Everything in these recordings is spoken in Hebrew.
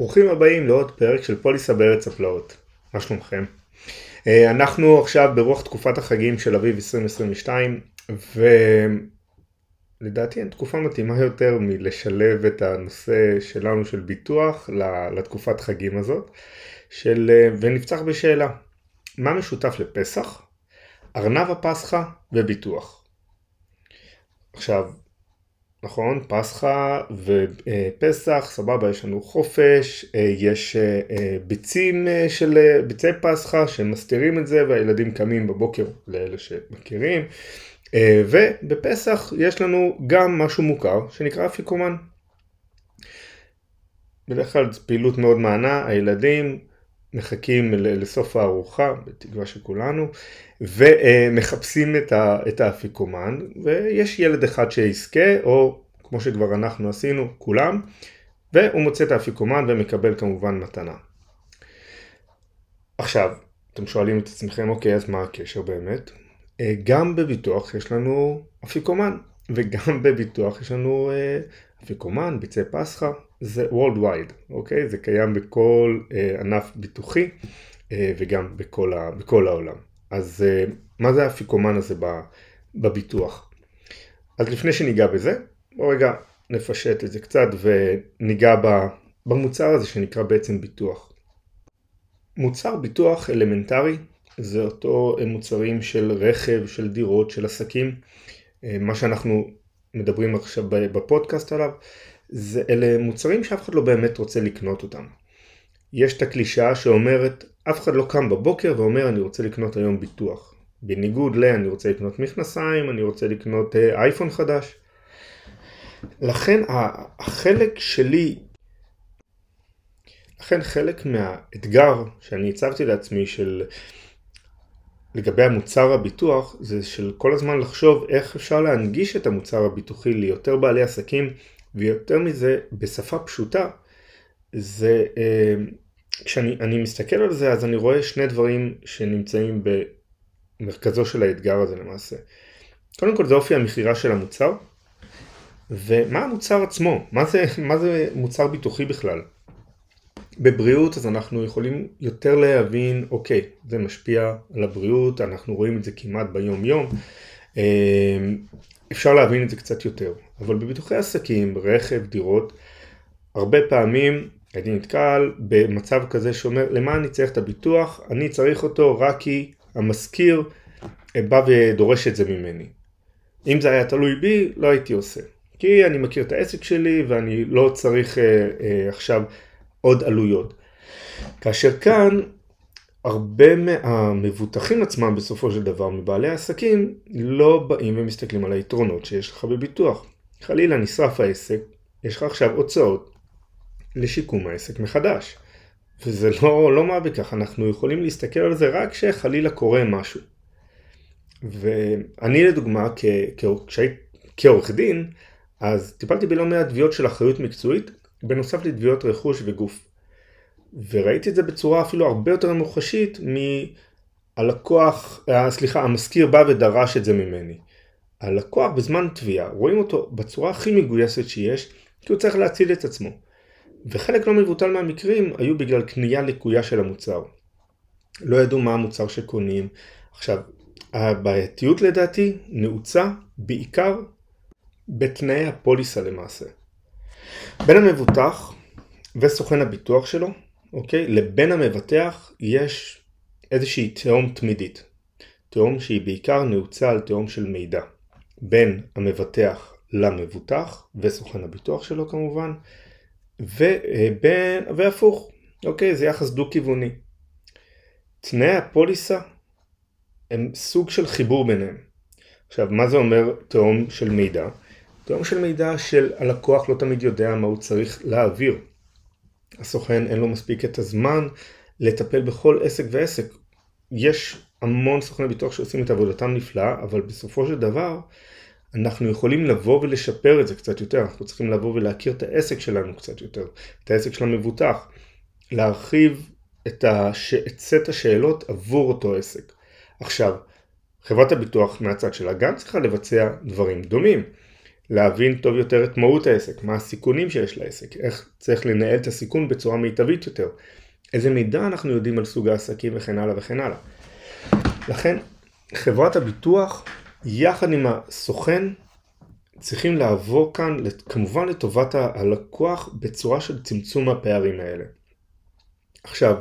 ברוכים הבאים לעוד פרק של פוליסה בארץ הפלאות. מה שלומכם? אה, אנחנו עכשיו ברוח תקופת החגים של אביב 2022 ולדעתי אין תקופה מתאימה יותר מלשלב את הנושא שלנו של ביטוח לתקופת חגים הזאת של... אה, ונפצח בשאלה מה משותף לפסח, ארנב הפסחא וביטוח. עכשיו נכון? פסחא ופסח, סבבה, יש לנו חופש, אה, יש אה, אה, ביצים של ביצי פסחא שמסתירים את זה והילדים קמים בבוקר לאלה שמכירים. ובפסח יש לנו גם משהו מוכר שנקרא אפיקומן. בדרך כלל זו פעילות מאוד מענה, הילדים מחכים לסוף הארוחה, בתקווה שכולנו, ומחפשים את האפיקומן, ויש ילד אחד שיזכה, או כמו שכבר אנחנו עשינו, כולם, והוא מוצא את האפיקומן ומקבל כמובן מתנה. עכשיו, אתם שואלים את עצמכם, אוקיי, אז מה הקשר באמת? אה, גם בביטוח יש לנו אפיקומן, וגם בביטוח יש לנו אה, אפיקומן, ביצי פסחא, זה Worldwide, אוקיי? זה קיים בכל אה, ענף ביטוחי אה, וגם בכל, ה, בכל העולם. אז אה, מה זה האפיקומן הזה בביטוח? אז לפני שניגע בזה, בואו רגע נפשט את זה קצת וניגע במוצר הזה שנקרא בעצם ביטוח. מוצר ביטוח אלמנטרי זה אותו מוצרים של רכב, של דירות, של עסקים, אה, מה שאנחנו מדברים עכשיו בפודקאסט עליו, זה, אלה מוצרים שאף אחד לא באמת רוצה לקנות אותם. יש את הקלישאה שאומרת, אף אחד לא קם בבוקר ואומר אני רוצה לקנות היום ביטוח. בניגוד ל אני רוצה לקנות מכנסיים, אני רוצה לקנות אה, אייפון חדש. לכן החלק שלי, לכן חלק מהאתגר שאני הצבתי לעצמי של לגבי המוצר הביטוח זה של כל הזמן לחשוב איך אפשר להנגיש את המוצר הביטוחי ליותר בעלי עסקים ויותר מזה בשפה פשוטה זה אה, כשאני מסתכל על זה אז אני רואה שני דברים שנמצאים במרכזו של האתגר הזה למעשה. קודם כל זה אופי המכירה של המוצר ומה המוצר עצמו, מה זה, מה זה מוצר ביטוחי בכלל. בבריאות אז אנחנו יכולים יותר להבין, אוקיי, זה משפיע על הבריאות, אנחנו רואים את זה כמעט ביום יום, אה, אפשר להבין את זה קצת יותר. אבל בביטוחי עסקים, רכב, דירות, הרבה פעמים הייתי נתקל במצב כזה שאומר, למה אני צריך את הביטוח? אני צריך אותו רק כי המשכיר בא ודורש את זה ממני. אם זה היה תלוי בי, לא הייתי עושה. כי אני מכיר את העסק שלי ואני לא צריך אה, אה, עכשיו עוד עלויות. כאשר כאן הרבה מהמבוטחים עצמם בסופו של דבר מבעלי העסקים לא באים ומסתכלים על היתרונות שיש לך בביטוח. חלילה נשרף העסק, יש לך עכשיו הוצאות לשיקום העסק מחדש. וזה לא, לא מה בכך, אנחנו יכולים להסתכל על זה רק כשחלילה קורה משהו. ואני לדוגמה, כעורך דין, אז טיפלתי בלא מעט תביעות של אחריות מקצועית, בנוסף לתביעות רכוש וגוף. וראיתי את זה בצורה אפילו הרבה יותר מוחשית מהלקוח, אה, סליחה, המשכיר בא ודרש את זה ממני. הלקוח בזמן תביעה, רואים אותו בצורה הכי מגויסת שיש, כי הוא צריך להציל את עצמו. וחלק לא מבוטל מהמקרים היו בגלל קנייה לקויה של המוצר. לא ידעו מה המוצר שקונים. עכשיו, הבעייתיות לדעתי נעוצה בעיקר בתנאי הפוליסה למעשה. בין המבוטח וסוכן הביטוח שלו, אוקיי, לבין המבטח יש איזושהי תהום תמידית. תהום שהיא בעיקר נעוצה על תהום של מידע. בין המבטח למבוטח וסוכן הביטוח שלו כמובן, ובין, והפוך, אוקיי, זה יחס דו-כיווני. תנאי הפוליסה הם סוג של חיבור ביניהם. עכשיו, מה זה אומר תהום של מידע? תהום של מידע של הלקוח לא תמיד יודע מה הוא צריך להעביר. הסוכן אין לו מספיק את הזמן לטפל בכל עסק ועסק. יש המון סוכני ביטוח שעושים את עבודתם נפלאה, אבל בסופו של דבר אנחנו יכולים לבוא ולשפר את זה קצת יותר, אנחנו צריכים לבוא ולהכיר את העסק שלנו קצת יותר, את העסק של המבוטח, להרחיב את, הש... את סט השאלות עבור אותו עסק. עכשיו, חברת הביטוח מהצד שלה גם צריכה לבצע דברים דומים. להבין טוב יותר את מהות העסק, מה הסיכונים שיש לעסק, איך צריך לנהל את הסיכון בצורה מיטבית יותר, איזה מידע אנחנו יודעים על סוג העסקים וכן הלאה וכן הלאה. לכן חברת הביטוח יחד עם הסוכן צריכים לעבור כאן כמובן לטובת הלקוח בצורה של צמצום הפערים האלה. עכשיו,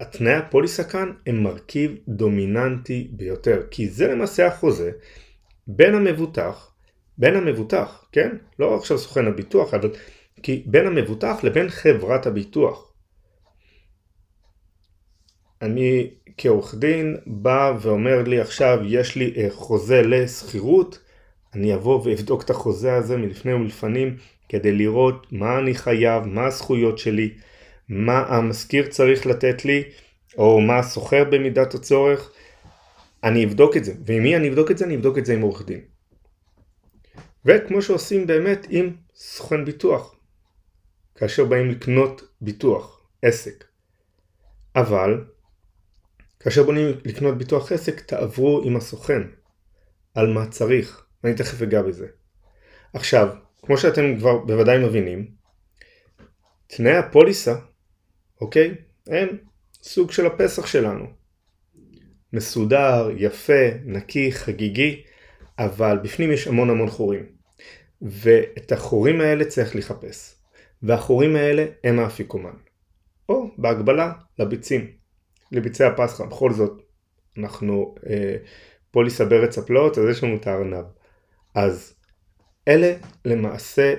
התנאי הפוליסה כאן הם מרכיב דומיננטי ביותר, כי זה למעשה החוזה בין המבוטח, בין המבוטח, כן? לא עכשיו סוכן הביטוח, אבל כי בין המבוטח לבין חברת הביטוח. אני כעורך דין בא ואומר לי עכשיו יש לי אה, חוזה לשכירות, אני אבוא ואבדוק את החוזה הזה מלפני ומלפנים כדי לראות מה אני חייב, מה הזכויות שלי, מה המשכיר צריך לתת לי, או מה הסוחר במידת הצורך, אני אבדוק את זה. ועם מי אני אבדוק את זה? אני אבדוק את זה עם עורך דין. וכמו שעושים באמת עם סוכן ביטוח, כאשר באים לקנות ביטוח, עסק. אבל כאשר בונים לקנות ביטוח עסק, תעברו עם הסוכן על מה צריך, ואני תכף אגע בזה. עכשיו, כמו שאתם כבר בוודאי מבינים, תנאי הפוליסה, אוקיי, הם סוג של הפסח שלנו. מסודר, יפה, נקי, חגיגי, אבל בפנים יש המון המון חורים. ואת החורים האלה צריך לחפש. והחורים האלה הם האפיקומן. או בהגבלה לביצים. לביצי הפסחא, בכל זאת אנחנו אה, פוליסה בארץ הפלאות, אז יש לנו את הארנב. אז אלה למעשה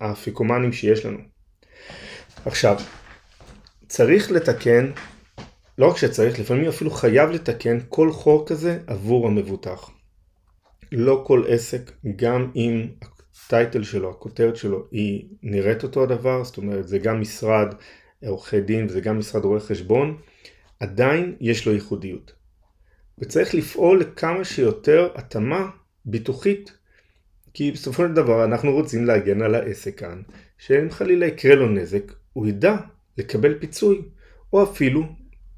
האפיקומנים שיש לנו. עכשיו, צריך לתקן, לא רק שצריך, לפעמים אפילו חייב לתקן כל חור כזה עבור המבוטח. לא כל עסק, גם אם הטייטל שלו, הכותרת שלו, היא נראית אותו הדבר, זאת אומרת זה גם משרד עורכי דין וזה גם משרד רואי חשבון, עדיין יש לו ייחודיות. וצריך לפעול לכמה שיותר התאמה ביטוחית, כי בסופו של דבר אנחנו רוצים להגן על העסק כאן, שאם חלילה יקרה לו נזק, הוא ידע לקבל פיצוי, או אפילו,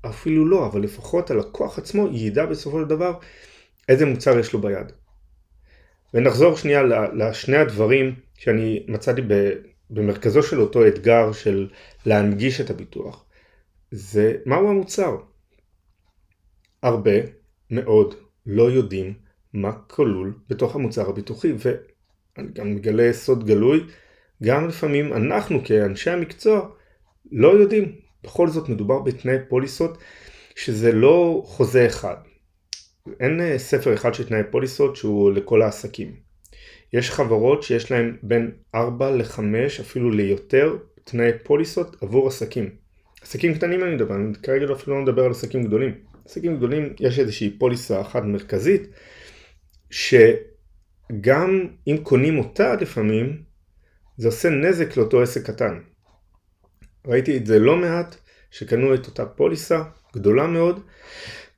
אפילו לא, אבל לפחות הלקוח עצמו ידע בסופו של דבר איזה מוצר יש לו ביד. ונחזור שנייה לשני הדברים שאני מצאתי במרכזו של אותו אתגר של להנגיש את הביטוח. זה מהו המוצר. הרבה מאוד לא יודעים מה כלול בתוך המוצר הביטוחי ואני גם מגלה סוד גלוי, גם לפעמים אנחנו כאנשי המקצוע לא יודעים. בכל זאת מדובר בתנאי פוליסות שזה לא חוזה אחד. אין אה, ספר אחד של תנאי פוליסות שהוא לכל העסקים. יש חברות שיש להם בין 4 ל-5 אפילו ליותר תנאי פוליסות עבור עסקים. עסקים קטנים אני מדבר, אני כרגע לא אפילו לא מדבר על עסקים גדולים. עסקים גדולים יש איזושהי פוליסה אחת מרכזית, שגם אם קונים אותה לפעמים, זה עושה נזק לאותו עסק קטן. ראיתי את זה לא מעט, שקנו את אותה פוליסה גדולה מאוד,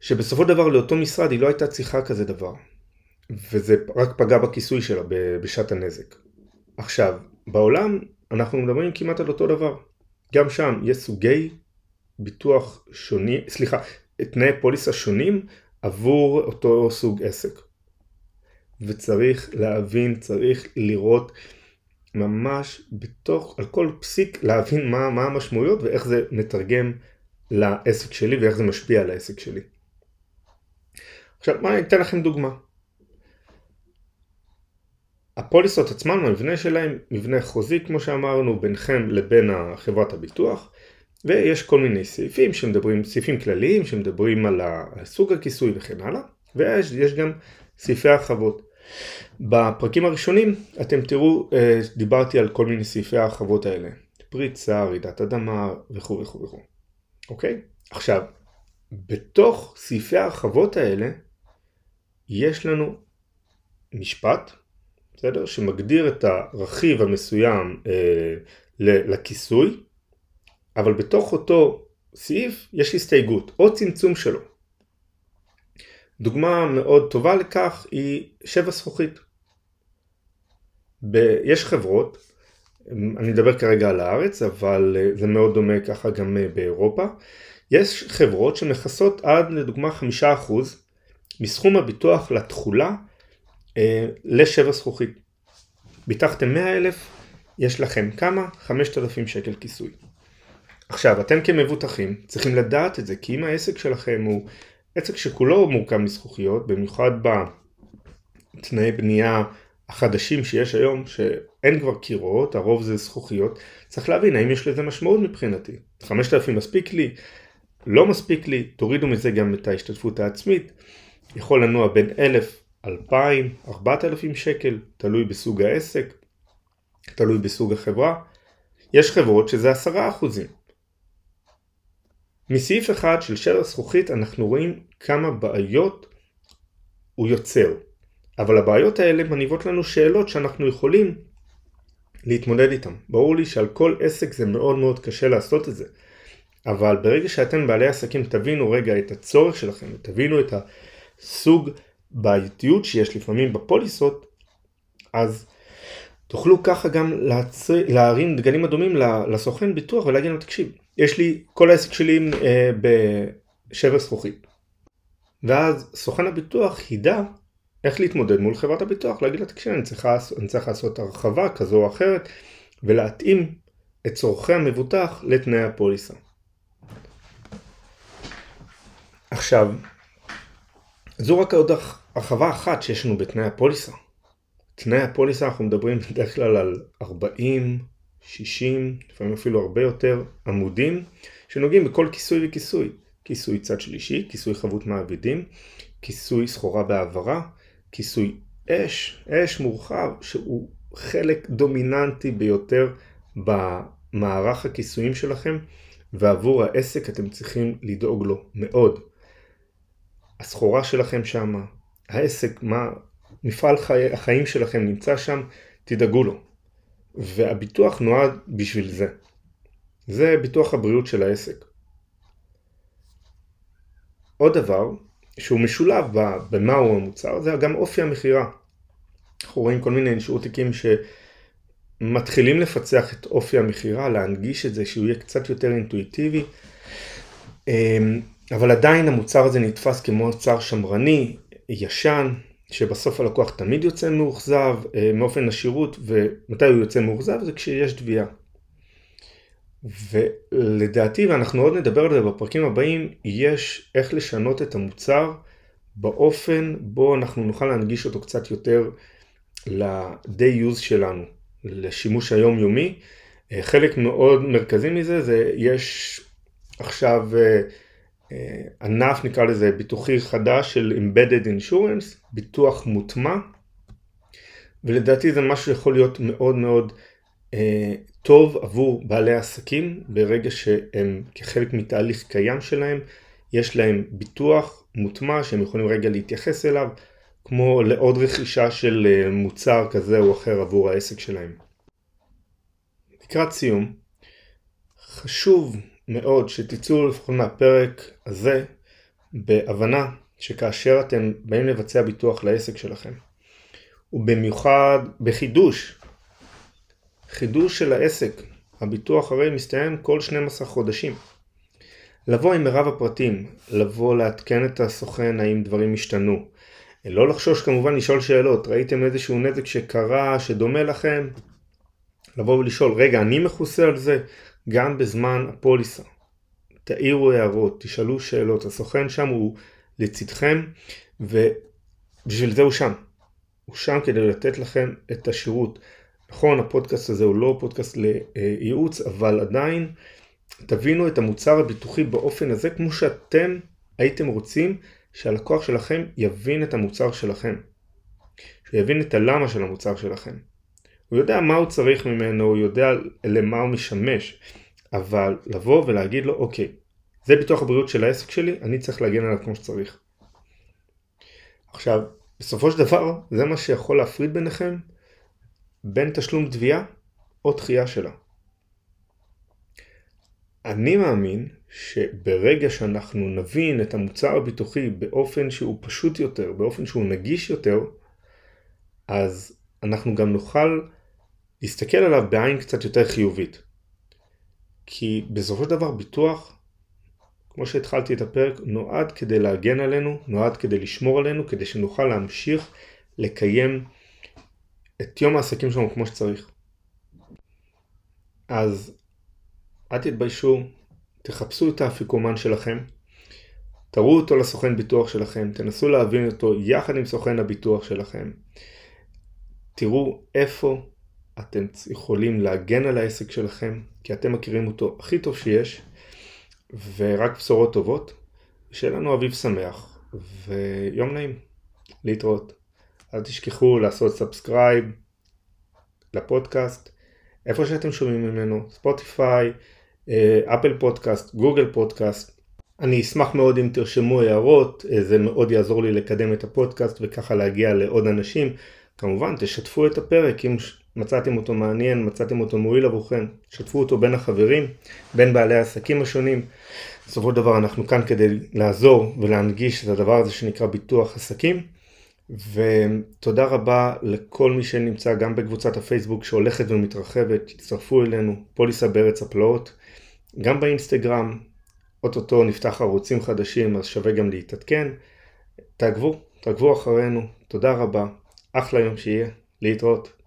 שבסופו של דבר לאותו משרד היא לא הייתה צריכה כזה דבר. וזה רק פגע בכיסוי שלה בשעת הנזק. עכשיו, בעולם אנחנו מדברים כמעט על אותו דבר. גם שם יש סוגי ביטוח שונים, סליחה, תנאי פוליסה שונים עבור אותו סוג עסק. וצריך להבין, צריך לראות ממש בתוך, על כל פסיק להבין מה, מה המשמעויות ואיך זה מתרגם לעסק שלי ואיך זה משפיע על העסק שלי. עכשיו, מה, אני אתן לכם דוגמה. הפוליסות עצמן, המבנה שלהם, מבנה חוזי כמו שאמרנו, בינכם לבין חברת הביטוח, ויש כל מיני סעיפים שמדברים, סעיפים כלליים שמדברים על סוג הכיסוי וכן הלאה, ויש גם סעיפי הרחבות. בפרקים הראשונים אתם תראו, אה, דיברתי על כל מיני סעיפי ההרחבות האלה, פריצה, רעידת אדמה וכו' וכו' וכו', אוקיי? עכשיו, בתוך סעיפי ההרחבות האלה יש לנו משפט בסדר? שמגדיר את הרכיב המסוים אה, לכיסוי, אבל בתוך אותו סעיף יש הסתייגות או צמצום שלו. דוגמה מאוד טובה לכך היא שבע זכוכית. ב- יש חברות, אני מדבר כרגע על הארץ, אבל אה, זה מאוד דומה ככה גם אה, באירופה, יש חברות שמכסות עד לדוגמה חמישה אחוז מסכום הביטוח לתכולה אה, לשבר זכוכית. ביטחתם 100 אלף, יש לכם כמה? 5,000 שקל כיסוי. עכשיו, אתם כמבוטחים צריכים לדעת את זה, כי אם העסק שלכם הוא עסק שכולו מורכב מזכוכיות, במיוחד בתנאי בנייה החדשים שיש היום, שאין כבר קירות, הרוב זה זכוכיות, צריך להבין האם יש לזה משמעות מבחינתי. 5,000 מספיק לי? לא מספיק לי, תורידו מזה גם את ההשתתפות העצמית, יכול לנוע בין 1,000, 2,000, 4,000 שקל, תלוי בסוג העסק, תלוי בסוג החברה. יש חברות שזה 10 אחוזים. מסעיף אחד של שבר זכוכית אנחנו רואים כמה בעיות הוא יוצר. אבל הבעיות האלה מניבות לנו שאלות שאנחנו יכולים להתמודד איתן. ברור לי שעל כל עסק זה מאוד מאוד קשה לעשות את זה. אבל ברגע שאתם בעלי עסקים תבינו רגע את הצורך שלכם, תבינו את הסוג בעייתיות שיש לפעמים בפוליסות, אז תוכלו ככה גם להצ... להרים דגלים אדומים לסוכן ביטוח ולהגיד לו תקשיב, יש לי, כל העסק שלי אה, בשבר זכוכית. ואז סוכן הביטוח ידע איך להתמודד מול חברת הביטוח, להגיד לה תקשיב אני צריך, אני צריך לעשות הרחבה כזו או אחרת ולהתאים את צורכי המבוטח לתנאי הפוליסה. עכשיו, זו רק עוד הרחבה אחת שיש לנו בתנאי הפוליסה. תנאי הפוליסה אנחנו מדברים בדרך כלל על 40, 60, לפעמים אפילו הרבה יותר עמודים שנוגעים בכל כיסוי וכיסוי. כיסוי צד שלישי, כיסוי חבות מעבידים, כיסוי סחורה בהעברה, כיסוי אש, אש מורחב שהוא חלק דומיננטי ביותר במערך הכיסויים שלכם ועבור העסק אתם צריכים לדאוג לו מאוד. הסחורה שלכם שם, העסק, מה, מפעל חי, החיים שלכם נמצא שם, תדאגו לו. והביטוח נועד בשביל זה. זה ביטוח הבריאות של העסק. עוד דבר שהוא משולב במהו המוצר זה גם אופי המכירה. אנחנו רואים כל מיני תיקים שמתחילים לפצח את אופי המכירה, להנגיש את זה שהוא יהיה קצת יותר אינטואיטיבי. אבל עדיין המוצר הזה נתפס כמו מוצר שמרני, ישן, שבסוף הלקוח תמיד יוצא מאוכזב אה, מאופן השירות, ומתי הוא יוצא מאוכזב זה כשיש תביעה. ולדעתי, ואנחנו עוד נדבר על זה בפרקים הבאים, יש איך לשנות את המוצר באופן בו אנחנו נוכל להנגיש אותו קצת יותר ל-day use שלנו, לשימוש היומיומי. אה, חלק מאוד מרכזי מזה זה יש עכשיו אה, ענף נקרא לזה ביטוחי חדש של Embedded Insurance, ביטוח מוטמע, ולדעתי זה משהו שיכול להיות מאוד מאוד אה, טוב עבור בעלי עסקים ברגע שהם כחלק מתהליך קיים שלהם, יש להם ביטוח מוטמע שהם יכולים רגע להתייחס אליו, כמו לעוד רכישה של אה, מוצר כזה או אחר עבור העסק שלהם. לקראת סיום, חשוב מאוד שתצאו לפחות מהפרק הזה בהבנה שכאשר אתם באים לבצע ביטוח לעסק שלכם, ובמיוחד בחידוש, חידוש של העסק, הביטוח הרי מסתיים כל 12 חודשים. לבוא עם מירב הפרטים, לבוא לעדכן את הסוכן האם דברים השתנו. לא לחשוש כמובן לשאול שאלות, ראיתם איזשהו נזק שקרה, שדומה לכם? לבוא ולשאול, רגע, אני מכוסה על זה? גם בזמן הפוליסה. תעירו הערות, תשאלו שאלות, הסוכן שם הוא לצדכם ובשביל זה הוא שם. הוא שם כדי לתת לכם את השירות. נכון, הפודקאסט הזה הוא לא פודקאסט לייעוץ, אבל עדיין תבינו את המוצר הביטוחי באופן הזה כמו שאתם הייתם רוצים שהלקוח שלכם יבין את המוצר שלכם. שהוא יבין את הלמה של המוצר שלכם. הוא יודע מה הוא צריך ממנו, הוא יודע למה הוא משמש, אבל לבוא ולהגיד לו, אוקיי, זה ביטוח הבריאות של העסק שלי, אני צריך להגן עליו כמו שצריך. עכשיו, בסופו של דבר, זה מה שיכול להפריד ביניכם בין תשלום תביעה או דחייה שלה. אני מאמין שברגע שאנחנו נבין את המוצר הביטוחי באופן שהוא פשוט יותר, באופן שהוא נגיש יותר, אז אנחנו גם נוכל להסתכל עליו בעין קצת יותר חיובית. כי בסופו של דבר ביטוח, כמו שהתחלתי את הפרק, נועד כדי להגן עלינו, נועד כדי לשמור עלינו, כדי שנוכל להמשיך לקיים את יום העסקים שלנו כמו שצריך. אז אל תתביישו, תחפשו את האפיקומן שלכם, תראו אותו לסוכן ביטוח שלכם, תנסו להבין אותו יחד עם סוכן הביטוח שלכם. תראו איפה אתם יכולים להגן על העסק שלכם, כי אתם מכירים אותו הכי טוב שיש, ורק בשורות טובות. שיהיה לנו אביב שמח, ויום נעים. להתראות. אל תשכחו לעשות subscribe לפודקאסט, איפה שאתם שומעים ממנו, ספוטיפיי, אה, אפל פודקאסט, גוגל פודקאסט. אני אשמח מאוד אם תרשמו הערות, אה, זה מאוד יעזור לי לקדם את הפודקאסט וככה להגיע לעוד אנשים. כמובן, תשתפו את הפרק אם מצאתם אותו מעניין, מצאתם אותו מועיל עבורכם, שתפו אותו בין החברים, בין בעלי העסקים השונים. בסופו של דבר אנחנו כאן כדי לעזור ולהנגיש את הדבר הזה שנקרא ביטוח עסקים. ותודה רבה לכל מי שנמצא גם בקבוצת הפייסבוק שהולכת ומתרחבת, הצטרפו אלינו, פוליסה בארץ הפלאות, גם באינסטגרם, אוטוטו נפתח ערוצים חדשים אז שווה גם להתעדכן, תעקבו, תעקבו אחרינו, תודה רבה, אחלה יום שיהיה, להתראות.